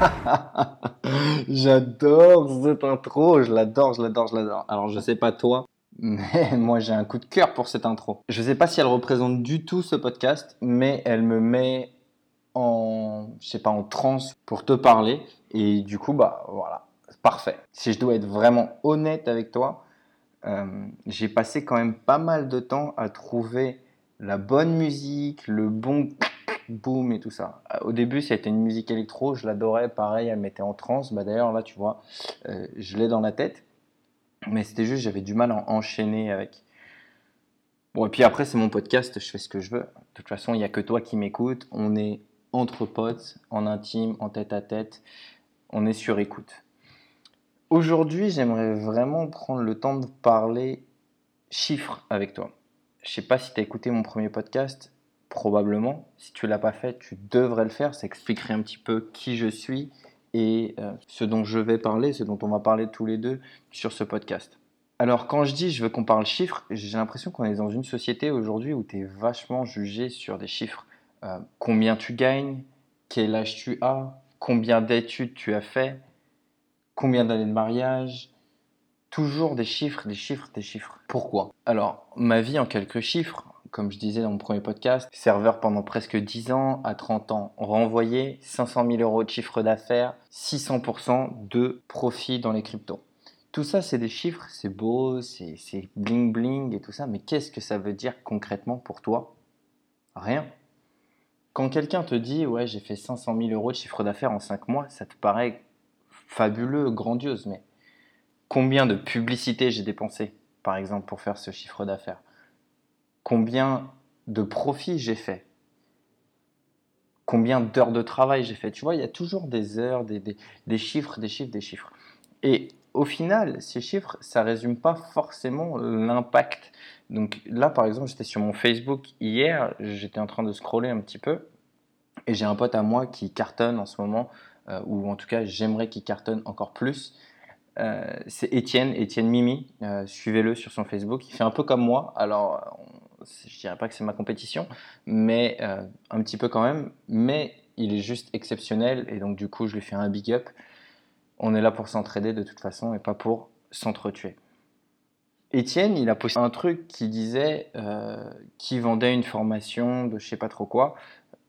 J'adore cette intro, je l'adore, je l'adore, je l'adore. Alors je sais pas toi, mais moi j'ai un coup de cœur pour cette intro. Je sais pas si elle représente du tout ce podcast, mais elle me met en, je sais pas, en transe pour te parler. Et du coup, bah voilà, parfait. Si je dois être vraiment honnête avec toi, euh, j'ai passé quand même pas mal de temps à trouver la bonne musique, le bon boom et tout ça. Euh, Au début, c'était une musique électro, je l'adorais, pareil, elle me mettait en transe. Bah, D'ailleurs, là, tu vois, euh, je l'ai dans la tête. Mais c'était juste, j'avais du mal à enchaîner avec. Bon, et puis après, c'est mon podcast, je fais ce que je veux. De toute façon, il n'y a que toi qui m'écoutes. On est entre potes, en intime, en tête à tête. On est sur écoute. Aujourd'hui, j'aimerais vraiment prendre le temps de parler chiffres avec toi. Je sais pas si tu as écouté mon premier podcast, probablement. Si tu l'as pas fait, tu devrais le faire. Ça expliquerait un petit peu qui je suis et euh, ce dont je vais parler, ce dont on va parler tous les deux sur ce podcast. Alors quand je dis je veux qu'on parle chiffres, j'ai l'impression qu'on est dans une société aujourd'hui où tu es vachement jugé sur des chiffres. Euh, combien tu gagnes, quel âge tu as, combien d'études tu as fait, combien d'années de mariage, toujours des chiffres, des chiffres, des chiffres. Pourquoi? Alors, ma vie en quelques chiffres, comme je disais dans mon premier podcast, serveur pendant presque 10 ans, à 30 ans renvoyé, 500 000 euros de chiffre d'affaires, 600% de profit dans les cryptos. Tout ça, c'est des chiffres, c'est beau, c'est bling bling et tout ça, mais qu'est-ce que ça veut dire concrètement pour toi? Rien. Quand quelqu'un te dit, ouais, j'ai fait 500 000 euros de chiffre d'affaires en 5 mois, ça te paraît fabuleux, grandiose, mais combien de publicité j'ai dépensé, par exemple, pour faire ce chiffre d'affaires? Combien de profits j'ai fait Combien d'heures de travail j'ai fait Tu vois, il y a toujours des heures, des, des- des chiffres, des chiffres, des chiffres. Et au final, ces chiffres, ça résume pas forcément l'impact. Donc là, par exemple, j'étais sur mon Facebook hier, j'étais en train de scroller un petit peu, et j'ai un pote à moi qui cartonne en ce moment, euh, ou en tout cas, j'aimerais qu'il cartonne encore plus. Euh, c'est Étienne, Étienne Mimi. Euh, Suivez-le sur son Facebook. Il fait un peu comme moi. Alors, je dirais pas que c'est ma compétition, mais euh, un petit peu quand même. Mais il est juste exceptionnel et donc du coup, je lui fais un big up. On est là pour s'entraider de toute façon et pas pour s'entretuer. Étienne, il a posté un truc qui disait euh, vendait une formation de je sais pas trop quoi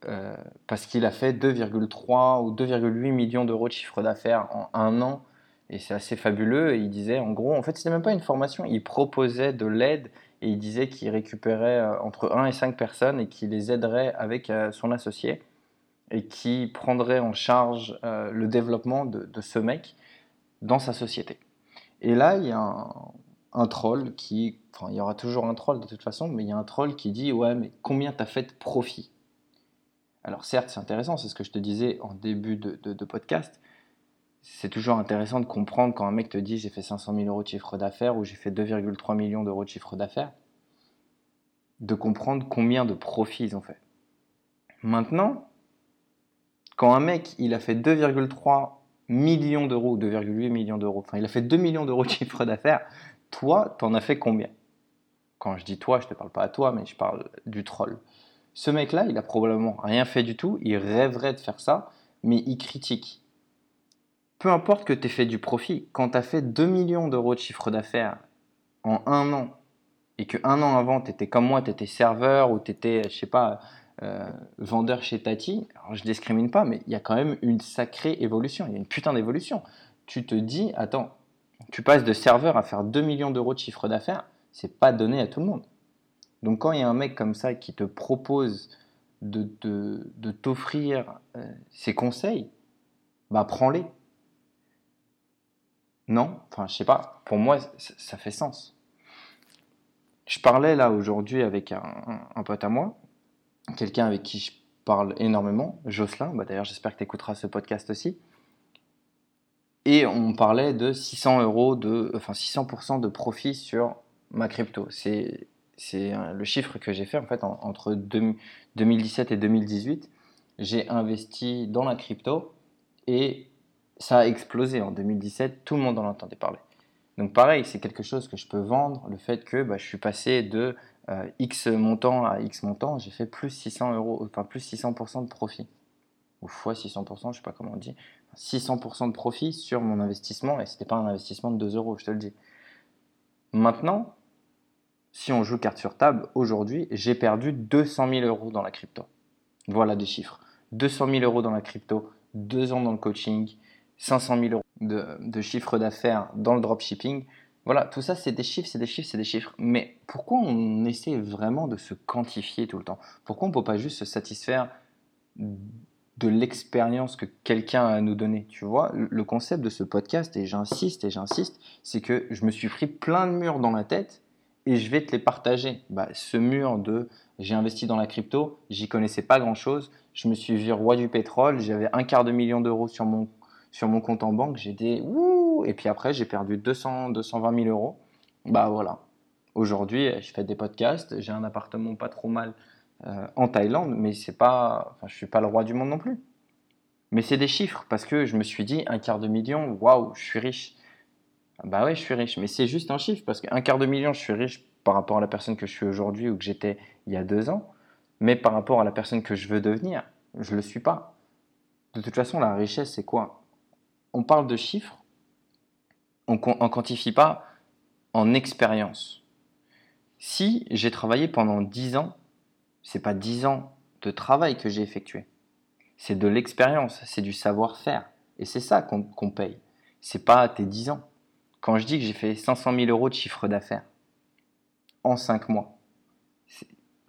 euh, parce qu'il a fait 2,3 ou 2,8 millions d'euros de chiffre d'affaires en un an et c'est assez fabuleux. Et il disait, en gros, en fait, c'était même pas une formation, il proposait de l'aide et il disait qu'il récupérait euh, entre 1 et 5 personnes et qu'il les aiderait avec euh, son associé et qui prendrait en charge euh, le développement de, ce mec dans sa société. Et là, il y a un, troll qui, enfin, il y aura toujours un troll de toute façon, mais il y a un troll qui dit, ouais, mais combien t'as fait de profit? Alors certes, c'est intéressant, c'est ce que je te disais en début de podcast, c'est toujours intéressant de comprendre quand un mec te dit j'ai fait 500 000 euros de chiffre d'affaires ou j'ai fait 2,3 millions d'euros de chiffre d'affaires, de comprendre combien de profits ils ont fait. Maintenant, quand un mec il a fait 2,3 millions d'euros ou 2,8 millions d'euros, enfin il a fait 2 millions d'euros de chiffre d'affaires, toi t'en as fait combien? Quand je dis toi, je te parle pas à toi, mais je parle du troll. Ce mec-là, il a probablement rien fait du tout, il rêverait de faire ça, mais il critique peu importe que tu aies fait du profit, quand tu as fait 2 millions d'euros de chiffre d'affaires en un an, et que un an avant, tu étais comme moi, tu étais serveur ou tu étais, je sais pas, euh, vendeur chez Tati, alors je discrimine pas, mais il y a quand même une sacrée évolution, il y a une putain d'évolution. Tu te dis, attends, tu passes de serveur à faire 2 millions d'euros de chiffre d'affaires, c'est pas donné à tout le monde. Donc quand il y a un mec comme ça qui te propose de, de, t'offrir euh, ses conseils, bah prends-les. Non, enfin je sais pas, pour moi ça, fait sens. Je parlais là aujourd'hui avec un, pote à moi, quelqu'un avec qui je parle énormément, Jocelyn. Bah, D'ailleurs, j'espère que tu écouteras ce podcast aussi. Et on parlait de 600 euros, de, enfin 600% de profit sur ma crypto. C'est euh, le chiffre que j'ai fait en fait en- entre deux- 2017 et 2018. J'ai investi dans la crypto et ça a explosé en 2017. Tout le monde en entendait parler. Donc pareil, c'est quelque chose que je peux vendre. Le fait que bah, je suis passé de euh, X montant à X montant, j'ai fait plus 600 euros, enfin plus 600% de profit. Ou fois 600%, je sais pas comment on dit. 600% de profit sur mon investissement et c'était pas un investissement de 2 euros, je te le dis. Maintenant, si on joue carte sur table, aujourd'hui, j'ai perdu 200 000 euros dans la crypto. Voilà des chiffres. 200 000 euros dans la crypto, 2 ans dans le coaching, 500 000 euros de, de chiffre d'affaires dans le dropshipping. Voilà, tout ça, c'est des chiffres, c'est des chiffres, c'est des chiffres. Mais pourquoi on essaie vraiment de se quantifier tout le temps? Pourquoi on ne peut pas juste se satisfaire de l'expérience que quelqu'un a à nous donner? Tu vois, le concept de ce podcast, et j'insiste et j'insiste, c'est que je me suis pris plein de murs dans la tête et je vais te les partager. Bah, ce mur de j'ai investi dans la crypto, j'y connaissais pas grand chose, je me suis vu roi du pétrole, j'avais un quart de million d'euros sur mon, sur mon compte en banque, j'ai des ouh, et puis après j'ai perdu 200, 220 000 euros. Bah voilà. Aujourd'hui, je fais des podcasts, j'ai un appartement pas trop mal euh, en Thaïlande, mais c'est pas, enfin, je suis pas le roi du monde non plus. Mais c'est des chiffres parce que je me suis dit un quart de million, waouh, je suis riche. Bah ouais, je suis riche, mais c'est juste un chiffre parce qu'un quart de million, je suis riche par rapport à la personne que je suis aujourd'hui ou que j'étais il y a deux ans, mais par rapport à la personne que je veux devenir, je le suis pas. De toute façon, la richesse, c'est quoi? On parle de chiffres, on ne quantifie pas en expérience. Si j'ai travaillé pendant 10 ans, c'est pas 10 ans de travail que j'ai effectué. C'est de l'expérience, c'est du savoir-faire. Et c'est ça qu'on qu'on paye. C'est pas tes 10 ans. Quand je dis que j'ai fait 500 000 euros de chiffre d'affaires en 5 mois,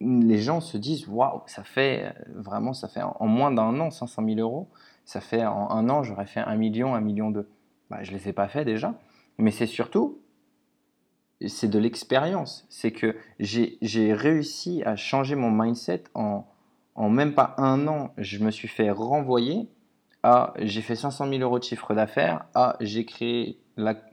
les gens se disent waouh, ça fait euh, vraiment, ça fait en moins d'un an 500 000 euros. Ça fait en un an, j'aurais fait 1 million, 1 million 2. Bah, je les ai pas fait déjà. Mais c'est surtout, c'est de l'expérience. C'est que j'ai réussi à changer mon mindset en, en même pas un an. Je me suis fait renvoyer à j'ai fait 500 000 euros de chiffre d'affaires à j'ai créé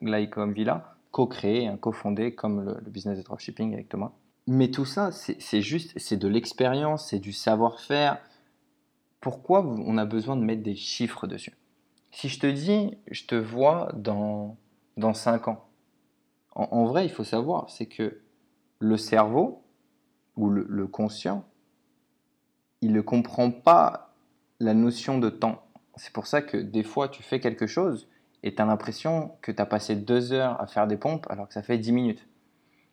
l'Icom Villa, co-créé, hein, cofondé comme le, le business de dropshipping avec Thomas. Mais tout ça, c'est juste, c'est de l'expérience, c'est du savoir-faire. Pourquoi on a besoin de mettre des chiffres dessus? Si je te dis, je te vois dans, dans 5 ans, en, vrai, il faut savoir, c'est que le cerveau ou le, le conscient, il ne comprend pas la notion de temps. C'est pour ça que des fois, tu fais quelque chose et tu as l'impression que tu as passé deux heures à faire des pompes alors que ça fait 10 minutes.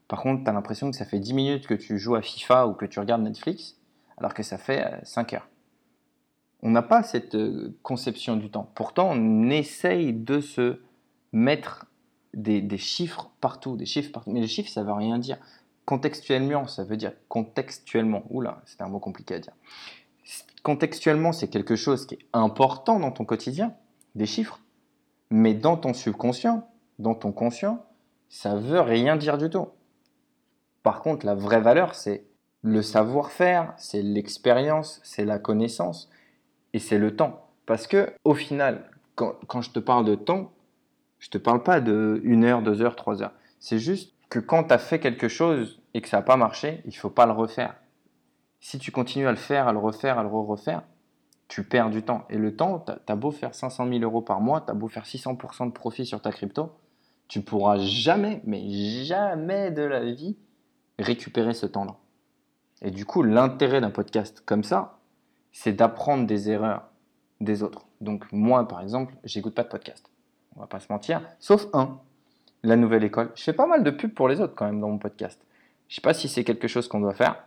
Par contre, tu as l'impression que ça fait 10 minutes que tu joues à FIFA ou que tu regardes Netflix alors que ça fait euh, 5 heures. On n'a pas cette euh, conception du temps. Pourtant, on essaye de se mettre des, chiffres partout, des chiffres partout. Mais les chiffres, ça veut rien dire. Contextuellement, ça veut dire contextuellement. Oula, c'était un mot compliqué à dire. Contextuellement, c'est quelque chose qui est important dans ton quotidien, des chiffres. Mais dans ton subconscient, dans ton conscient, ça veut rien dire du tout. Par contre, la vraie valeur, c'est le savoir-faire, c'est l'expérience, c'est la connaissance et c'est le temps. Parce que au final, quand, je te parle de temps, je te parle pas de une heure, deux heures, trois heures. C'est juste que quand tu as fait quelque chose et que ça n'a pas marché, il faut pas le refaire. Si tu continues à le faire, à le refaire, à le refaire, tu perds du temps. Et le temps, tu as, beau faire 500 000 euros par mois, tu as beau faire 600% de profit sur ta crypto, tu pourras jamais, mais jamais de la vie, récupérer ce temps-là. Et du coup, l'intérêt d'un podcast comme ça, c'est d'apprendre des erreurs des autres. Donc moi, par exemple, j'écoute pas de podcast. On va pas se mentir, sauf un, la nouvelle école. Je fais pas mal de pubs pour les autres quand même dans mon podcast. Je sais pas si c'est quelque chose qu'on doit faire.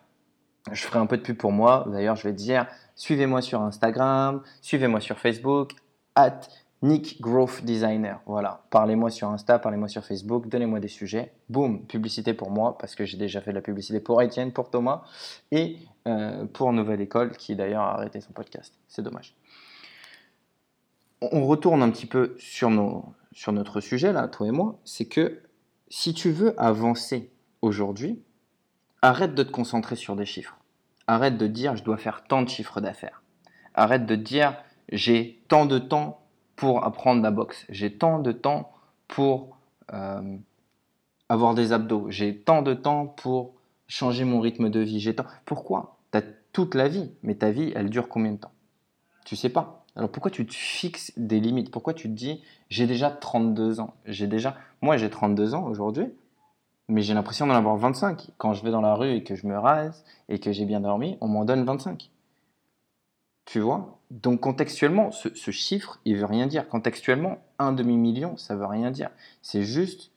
Je ferai un peu de pub pour moi. D'ailleurs, je vais dire, suivez-moi sur Instagram, suivez-moi sur Facebook, at Nick Growth Designer. Voilà, parlez-moi sur Insta, parlez-moi sur Facebook, donnez-moi des sujets. Boum, publicité pour moi, parce que j'ai déjà fait de la publicité pour Etienne, pour Thomas, et pour Nouvelle École, qui d'ailleurs a arrêté son podcast. C'est dommage. On retourne un petit peu sur notre sujet, là, toi et moi. C'est que si tu veux avancer aujourd'hui, arrête de te concentrer sur des chiffres. Arrête de dire je dois faire tant de chiffres d'affaires. Arrête de dire j'ai tant de temps pour apprendre la boxe. J'ai tant de temps pour euh, avoir des abdos. J'ai tant de temps pour changer mon rythme de vie. J'ai tant... Pourquoi? Tu as toute la vie, mais ta vie, elle dure combien de temps? Tu sais pas. Alors pourquoi tu te fixes des limites? Pourquoi tu te dis j'ai déjà 32 ans? J'ai déjà moi j'ai 32 ans aujourd'hui, mais j'ai l'impression d'en avoir 25. Quand je vais dans la rue et que je me rase et que j'ai bien dormi, on m'en donne 25. Tu vois? Donc contextuellement, ce, ce, chiffre, il veut rien dire. Contextuellement, un demi-million, ça veut rien dire. C'est juste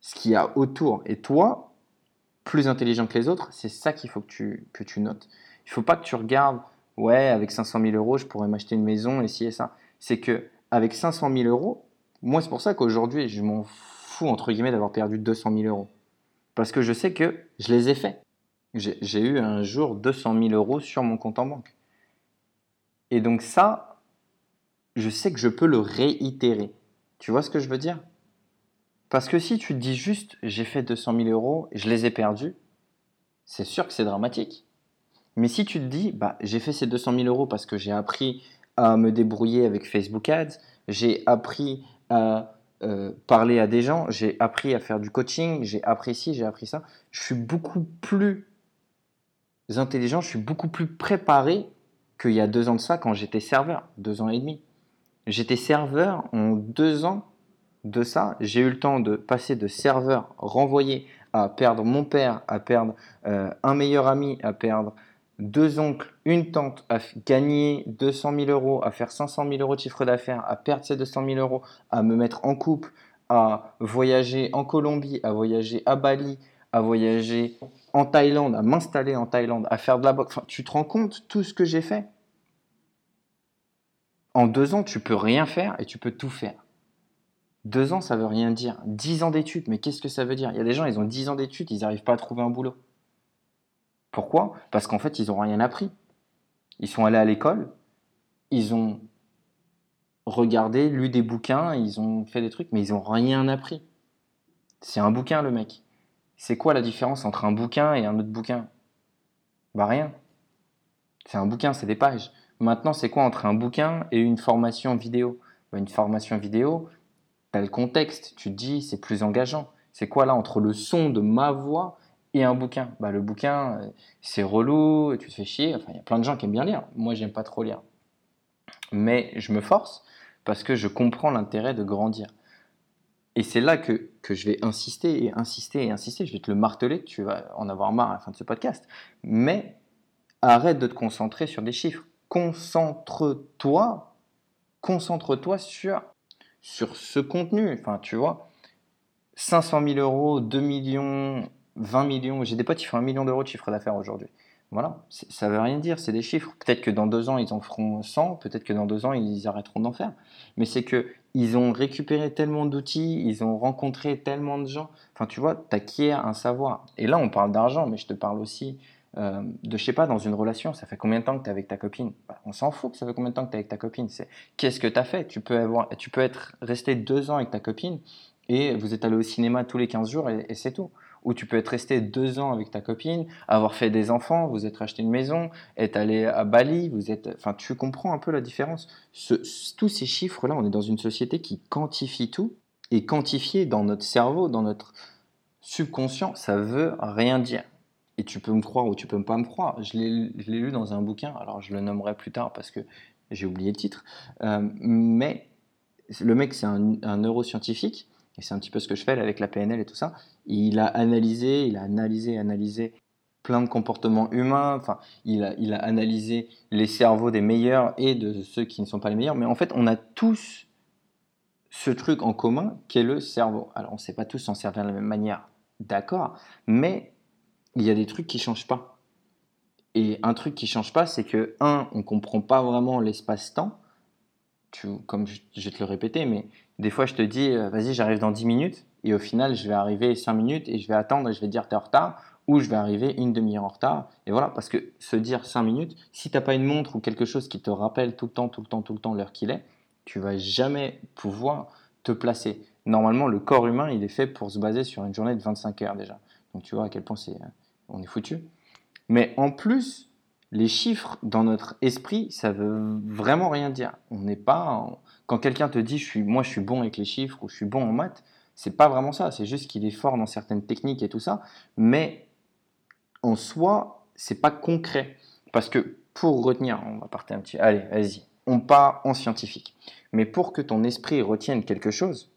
ce qu'il y a autour. Et toi, plus intelligent que les autres, c'est ça qu'il faut que tu, que tu notes. Il faut pas que tu regardes, ouais, avec 500 000 euros, je pourrais m'acheter une maison et et ça. C'est que avec 500 000 euros, moi, c'est pour ça qu'aujourd'hui, je m'en fous, entre guillemets, d'avoir perdu 200 000 euros. Parce que je sais que je les ai faits. J'ai eu un jour 200 000 euros sur mon compte en banque. Et donc ça, je sais que je peux le réitérer. Tu vois ce que je veux dire? Parce que si tu te dis juste j'ai fait 200 000 euros je les ai perdus, c'est sûr que c'est dramatique. Mais si tu te dis bah, j'ai fait ces 200 000 euros parce que j'ai appris à me débrouiller avec Facebook Ads, j'ai appris à euh, parler à des gens, j'ai appris à faire du coaching, j'ai appris ci, j'ai appris ça, je suis beaucoup plus intelligent, je suis beaucoup plus préparé qu'il y a deux ans de ça quand j'étais serveur, deux ans et demi. J'étais serveur en deux ans de ça. J'ai eu le temps de passer de serveur renvoyé à perdre mon père, à perdre euh, un meilleur ami, à perdre deux oncles, une tante, à gagner 200 000 euros, à faire 500 000 euros de chiffre d'affaires, à perdre ces 200 000 euros, à me mettre en couple, à voyager en Colombie, à voyager à Bali, à voyager en Thaïlande, à m'installer en Thaïlande, à faire de la boxe. Tu te rends compte tout ce que j'ai fait? En deux ans, tu peux rien faire et tu peux tout faire. Deux ans, ça veut rien dire. Dix ans d'études, mais qu'est-ce que ça veut dire? Il y a des gens, ils ont dix ans d'études, ils n'arrivent pas à trouver un boulot. Pourquoi? Parce qu'en fait, ils n'ont rien appris. Ils sont allés à l'école, ils ont regardé, lu des bouquins, ils ont fait des trucs, mais ils n'ont rien appris. C'est un bouquin, le mec. C'est quoi la différence entre un bouquin et un autre bouquin? Bah rien. C'est un bouquin, c'est des pages. Maintenant, c'est quoi entre un bouquin et une formation vidéo? Bah, Une formation vidéo, tu as le contexte, tu te dis, c'est plus engageant. C'est quoi là entre le son de ma voix et un bouquin? Bah, Le bouquin, euh, c'est relou, tu te fais chier. Enfin, il y a plein de gens qui aiment bien lire. Moi, j'aime pas trop lire. Mais je me force parce que je comprends l'intérêt de grandir. Et c'est là que, que, je vais insister et insister et insister. Je vais te le marteler, tu vas en avoir marre à la fin de ce podcast. Mais arrête de te concentrer sur des chiffres. Concentre-toi, concentre-toi sur, sur ce contenu. Enfin, tu vois, 500 000 euros, 2 millions, 20 millions. J'ai des potes qui font un million d'euros de chiffre d'affaires aujourd'hui. Voilà, ça veut rien dire, c'est des chiffres. Peut-être que dans deux ans, ils en feront 100, peut-être que dans deux ans, ils arrêteront d'en faire. Mais c'est que ils ont récupéré tellement d'outils, ils ont rencontré tellement de gens. Enfin, tu vois, tu acquiers un savoir. Et là, on parle d'argent, mais je te parle aussi euh, de, je sais pas, dans une relation. Ça fait combien de temps que tu es avec ta copine? Bah, On s'en fout que ça fait combien de temps que tu es avec ta copine. C'est qu'est-ce que tu as fait? Tu peux, avoir, tu peux être resté deux ans avec ta copine et vous êtes allé au cinéma tous les 15 jours et c'est tout où tu peux être resté deux ans avec ta copine, avoir fait des enfants, vous êtes acheté une maison, être allé à Bali, vous êtes, enfin, tu comprends un peu la différence. tous ces chiffres-là, on est dans une société qui quantifie tout, et quantifier dans notre cerveau, dans notre subconscient, ça veut rien dire. Et tu peux me croire ou tu peux pas me croire. Je l'ai lu dans un bouquin, alors je le nommerai plus tard parce que j'ai oublié le titre. Euh, mais le mec, c'est un, neuroscientifique. Et c'est un petit peu ce que je fais avec la PNL et tout ça, il a analysé, il a analysé, analysé plein de comportements humains, enfin, il a, il a analysé les cerveaux des meilleurs et de ceux qui ne sont pas les meilleurs, mais en fait, on a tous ce truc en commun qui est le cerveau. Alors, on ne sait pas tous s'en servir de la même manière, d'accord, mais il y a des trucs qui changent pas. Et un truc qui change pas, c'est que, un, on ne comprend pas vraiment l'espace-temps, comme je, vais te le répéter, mais des fois, je te dis, euh, vas-y, j'arrive dans 10 minutes, et au final, je vais arriver 5 minutes, et je vais attendre, et je vais dire, t'es en retard, ou je vais arriver une demi-heure en retard. Et voilà, parce que se dire 5 minutes, si t'as pas une montre ou quelque chose qui te rappelle tout le temps, tout le temps, tout le temps l'heure qu'il est, tu vas jamais pouvoir te placer. Normalement, le corps humain, il est fait pour se baser sur une journée de 25 heures déjà. Donc tu vois à quel point c'est on est foutu. Mais en plus, les chiffres dans notre esprit, ça veut vraiment rien dire. On n'est pas. Quand quelqu'un te dit je suis, moi je suis bon avec les chiffres ou je suis bon en maths, c'est pas vraiment ça. C'est juste qu'il est fort dans certaines techniques et tout ça. Mais en soi, c'est pas concret. Parce que pour retenir, on va partir un petit. Allez, vas-y. On part en scientifique. Mais pour que ton esprit retienne quelque chose,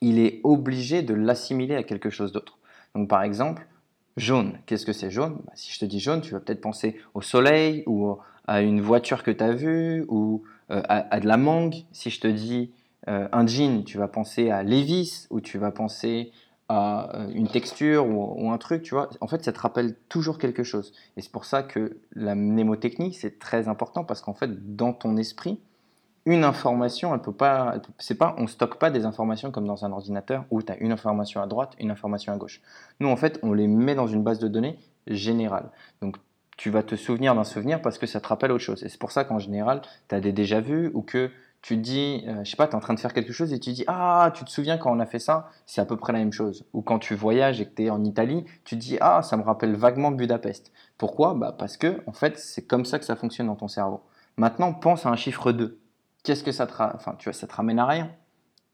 il est obligé de l'assimiler à quelque chose d'autre. Donc par exemple, jaune, qu'est-ce que c'est jaune? Bah, Si je te dis jaune, tu vas peut-être penser au soleil ou à une voiture que tu as vue ou euh, à, de la mangue. Si je te dis euh, un jean, tu vas penser à Levis ou tu vas penser à euh, une texture ou, ou un truc, tu vois. En fait, ça te rappelle toujours quelque chose. Et c'est pour ça que la mnémotechnique, c'est très important parce qu'en fait, dans ton esprit, une information, elle peut pas, c'est pas, on stocke pas des informations comme dans un ordinateur où tu as une information à droite, une information à gauche. Nous, en fait, on les met dans une base de données générale. Donc, tu vas te souvenir d'un souvenir parce que ça te rappelle autre chose. Et c'est pour ça qu'en général, tu as des déjà-vus ou que tu dis, euh, je sais pas, tu es en train de faire quelque chose et tu dis, ah, tu te souviens quand on a fait ça, c'est à peu près la même chose. Ou quand tu voyages et que tu es en Italie, tu dis, ah, ça me rappelle vaguement Budapest. Pourquoi? Bah Parce que, en fait, c'est comme ça que ça fonctionne dans ton cerveau. Maintenant, pense à un chiffre 2. Qu'est-ce que ça te, tu ramène à rien.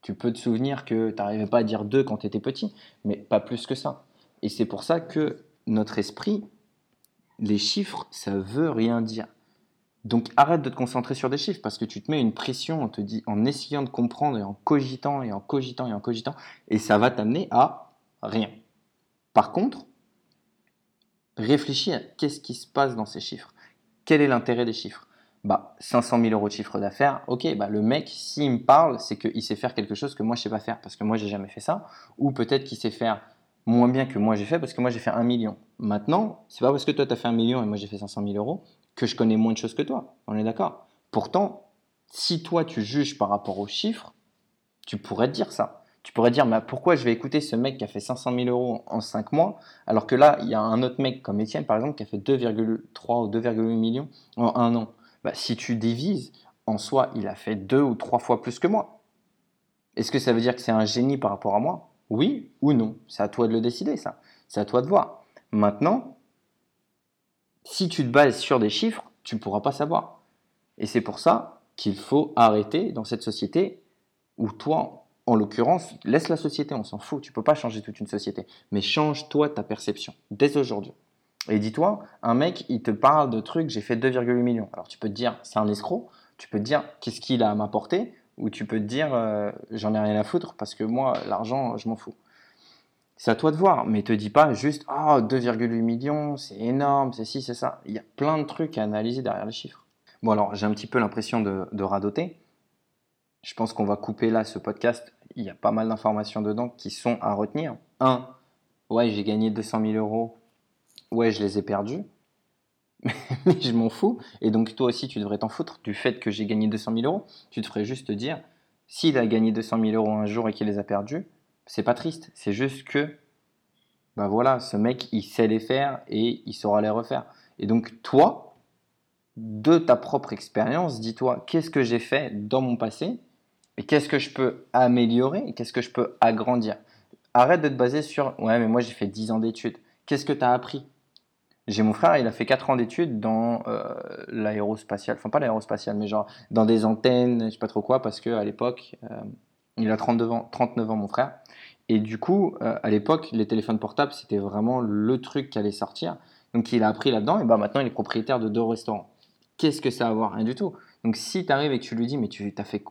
Tu peux te souvenir que tu n'arrivais pas à dire 2 quand tu étais petit, mais pas plus que ça. Et c'est pour ça que notre esprit, les chiffres, ça veut rien dire. Donc arrête de te concentrer sur des chiffres parce que tu te mets une pression, on te dit, en essayant de comprendre et en cogitant et en cogitant et en cogitant, et ça va t'amener à rien. Par contre, réfléchis à qu'est-ce qui se passe dans ces chiffres. Quel est l'intérêt des chiffres? Bah, 500 000 euros de chiffre d'affaires, ok, bah, le mec, s'il me parle, c'est qu'il sait faire quelque chose que moi je sais pas faire parce que moi j'ai jamais fait ça, ou peut-être qu'il sait faire moins bien que moi j'ai fait parce que moi j'ai fait un million. Maintenant, c'est pas parce que toi tu as fait un million et moi j'ai fait 500 000 euros que je connais moins de choses que toi, on est d'accord? Pourtant, si toi tu juges par rapport aux chiffres, tu pourrais te dire ça. Tu pourrais dire, mais pourquoi je vais écouter ce mec qui a fait 500 000 euros en 5 mois, alors que là, il y a un autre mec comme Étienne, par exemple, qui a fait 2,3 ou 2,8 millions en un an? Bah, si tu divises, en soi, il a fait deux ou trois fois plus que moi. Est-ce que ça veut dire que c'est un génie par rapport à moi? Oui ou non? C'est à toi de le décider, ça. C'est à toi de voir. Maintenant, si tu te bases sur des chiffres, tu ne pourras pas savoir. Et c'est pour ça qu'il faut arrêter dans cette société où toi, en l'occurrence, laisse la société, on s'en fout, tu peux pas changer toute une société, mais change-toi ta perception dès aujourd'hui. Et dis-toi, un mec, il te parle de trucs, j'ai fait 2,8 millions. Alors tu peux te dire, c'est un escroc, tu peux te dire, qu'est-ce qu'il a à m'apporter, ou tu peux te dire, euh, j'en ai rien à foutre parce que moi, l'argent, je m'en fous. C'est à toi de voir, mais te dis pas juste, ah, 2,8 millions, c'est énorme, c'est ci, c'est ça. Il y a plein de trucs à analyser derrière les chiffres. Bon, alors, j'ai un petit peu l'impression de radoter. Je pense qu'on va couper là ce podcast. Il y a pas mal d'informations dedans qui sont à retenir. Un, ouais, j'ai gagné 200 000 euros. Ouais, je les ai perdus. Mais je m'en fous. Et donc, toi aussi, tu devrais t'en foutre du fait que j'ai gagné 200 000 euros. Tu devrais juste te dire, s'il a gagné 200 000 euros un jour et qu'il les a perdus, c'est pas triste. C'est juste que, bah voilà, ce mec, il sait les faire et il saura les refaire. Et donc, toi, de ta propre expérience, dis-toi, qu'est-ce que j'ai fait dans mon passé et qu'est-ce que je peux améliorer et qu'est-ce que je peux agrandir? Arrête de te baser sur, ouais, mais moi j'ai fait 10 ans d'études. Qu'est-ce que tu as appris? J'ai mon frère, il a fait 4 ans d'études dans euh, l'aérospatial, enfin pas l'aérospatial, mais genre dans des antennes, je sais pas trop quoi, parce qu'à l'époque, euh, il a 39 ans, 39 ans, mon frère. Et du coup, euh, à l'époque, les téléphones portables, c'était vraiment le truc qui allait sortir. Donc il a appris là-dedans, et bah maintenant il est propriétaire de deux restaurants. Qu'est-ce que ça a à voir? Rien du tout. Donc si tu arrives et que tu lui dis, mais tu as fait,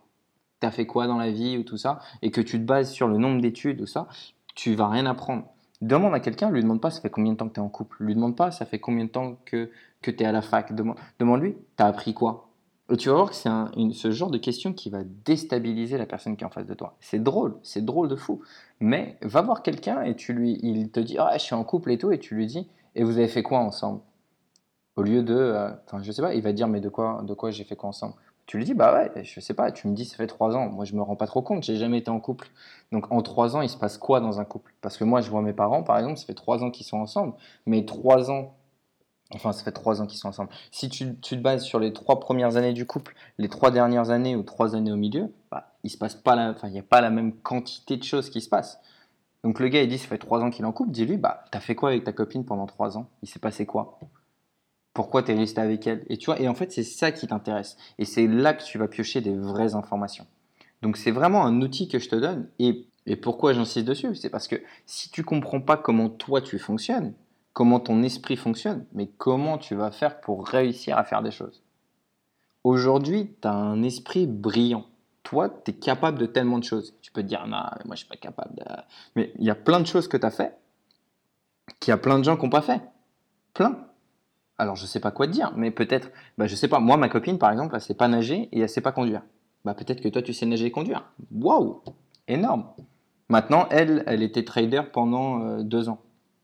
as fait quoi dans la vie ou tout ça, et que tu te bases sur le nombre d'études ou ça, tu vas rien apprendre. Demande à quelqu'un, lui demande pas ça fait combien de temps que tu es en couple, lui demande pas ça fait combien de temps que, que tu es à la fac, demande, demande-lui, tu as appris quoi? Et tu vas voir que c'est un- ce genre de question qui va déstabiliser la personne qui est en face de toi. C'est drôle, c'est drôle de fou. Mais va voir quelqu'un et tu lui, il te dit, ah, je suis en couple et tout, et tu lui dis, et vous avez fait quoi ensemble? Au lieu de, euh, enfin, je sais pas, il va dire, mais de quoi, de quoi j'ai fait quoi ensemble? Tu lui dis, bah ouais, je sais pas, tu me dis, ça fait trois ans. Moi, je me rends pas trop compte, j'ai jamais été en couple. Donc, en trois ans, il se passe quoi dans un couple? Parce que moi, je vois mes parents, par exemple, ça fait trois ans qu'ils sont ensemble, mais trois ans, enfin, ça fait trois ans qu'ils sont ensemble. Si tu, te bases sur les trois premières années du couple, les trois dernières années ou trois années au milieu, bah, il se passe pas enfin, il n'y a pas la même quantité de choses qui se passent. Donc le gars, il dit, ça fait trois ans qu'il est en couple. Dis-lui, bah, t'as fait quoi avec ta copine pendant trois ans? Il s'est passé quoi? Pourquoi t'es resté avec elle Et tu vois, et en fait, c'est ça qui t'intéresse. Et c'est là que tu vas piocher des vraies informations. Donc c'est vraiment un outil que je te donne. Et, et pourquoi j'insiste dessus? C'est parce que si tu comprends pas comment toi tu fonctionnes, comment ton esprit fonctionne, mais comment tu vas faire pour réussir à faire des choses? Aujourd'hui, tu as un esprit brillant. Toi, tu es capable de tellement de choses. Tu peux te dire, non, moi, je suis pas capable de... Mais il y a plein de choses que tu as fait, qu'il y a plein de gens qui n'ont pas fait. Plein. Alors, je sais pas quoi te dire, mais peut-être, bah, je sais pas, moi, ma copine, par exemple, elle sait pas nager et elle sait pas conduire. Bah, peut-être que toi, tu sais nager et conduire. Waouh Énorme Maintenant, elle, elle était trader pendant euh, deux ans.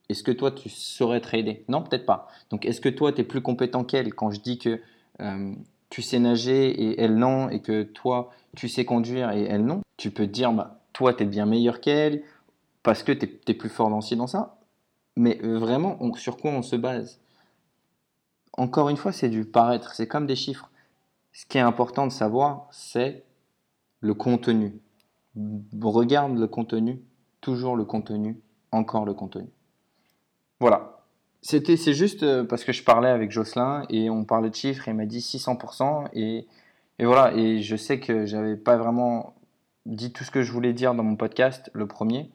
Est-ce que toi, tu saurais trader? Non, peut-être pas. Donc, est-ce que toi, tu es plus compétent qu'elle quand je dis que euh, tu sais nager et elle non, et que toi, tu sais conduire et elle non? Tu peux te dire, bah, toi, tu es bien meilleur qu'elle parce que tu es, plus fort dans ci, dans ça. Mais euh, vraiment, sur quoi on se base? Encore une fois, c'est du paraître, c'est comme des chiffres. Ce qui est important de savoir, c'est le contenu. Regarde le contenu, toujours le contenu, encore le contenu. Voilà. C'était, c'est juste euh, parce que je parlais avec Jocelyn et on parlait de chiffres il m'a dit 600% et, et voilà. Et je sais que j'avais pas vraiment dit tout ce que je voulais dire dans mon podcast, le premier.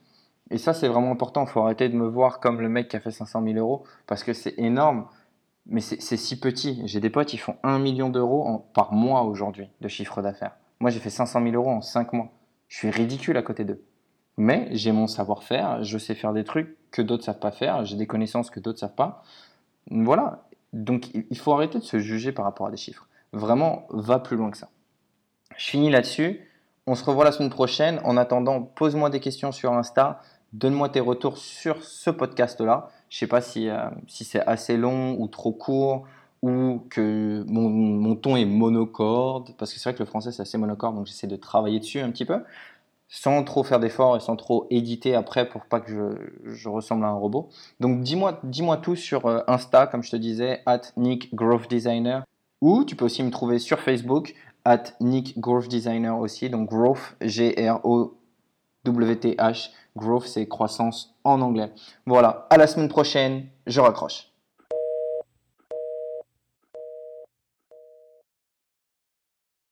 Et ça, c'est vraiment important. Il faut arrêter de me voir comme le mec qui a fait 500 000 euros parce que c'est énorme, mais c'est si petit. J'ai des potes, ils font 1 million d'euros par mois aujourd'hui de chiffre d'affaires. Moi, j'ai fait 500 000 euros en 5 mois. Je suis ridicule à côté d'eux. Mais j'ai mon savoir-faire, je sais faire des trucs que d'autres savent pas faire, j'ai des connaissances que d'autres savent pas. Voilà. Donc il faut arrêter de se juger par rapport à des chiffres. Vraiment, va plus loin que ça. Je finis là-dessus. On se revoit la semaine prochaine. En attendant, pose-moi des questions sur Insta. Donne-moi tes retours sur ce podcast-là. Je sais pas si, euh, si c'est assez long ou trop court ou que mon, ton est monocorde. Parce que c'est vrai que le français, c'est assez monocorde, donc j'essaie de travailler dessus un petit peu sans trop faire d'efforts et sans trop éditer après pour pas que je, ressemble à un robot. Donc dis-moi dis-moi tout sur euh, Insta, comme je te disais, at Nick Growth Designer. Ou tu peux aussi me trouver sur Facebook, at Nick Growth Designer aussi. Donc Growth, G-R-O-W-T-H. Growth, c'est croissance en anglais. Voilà, à la semaine prochaine, je raccroche.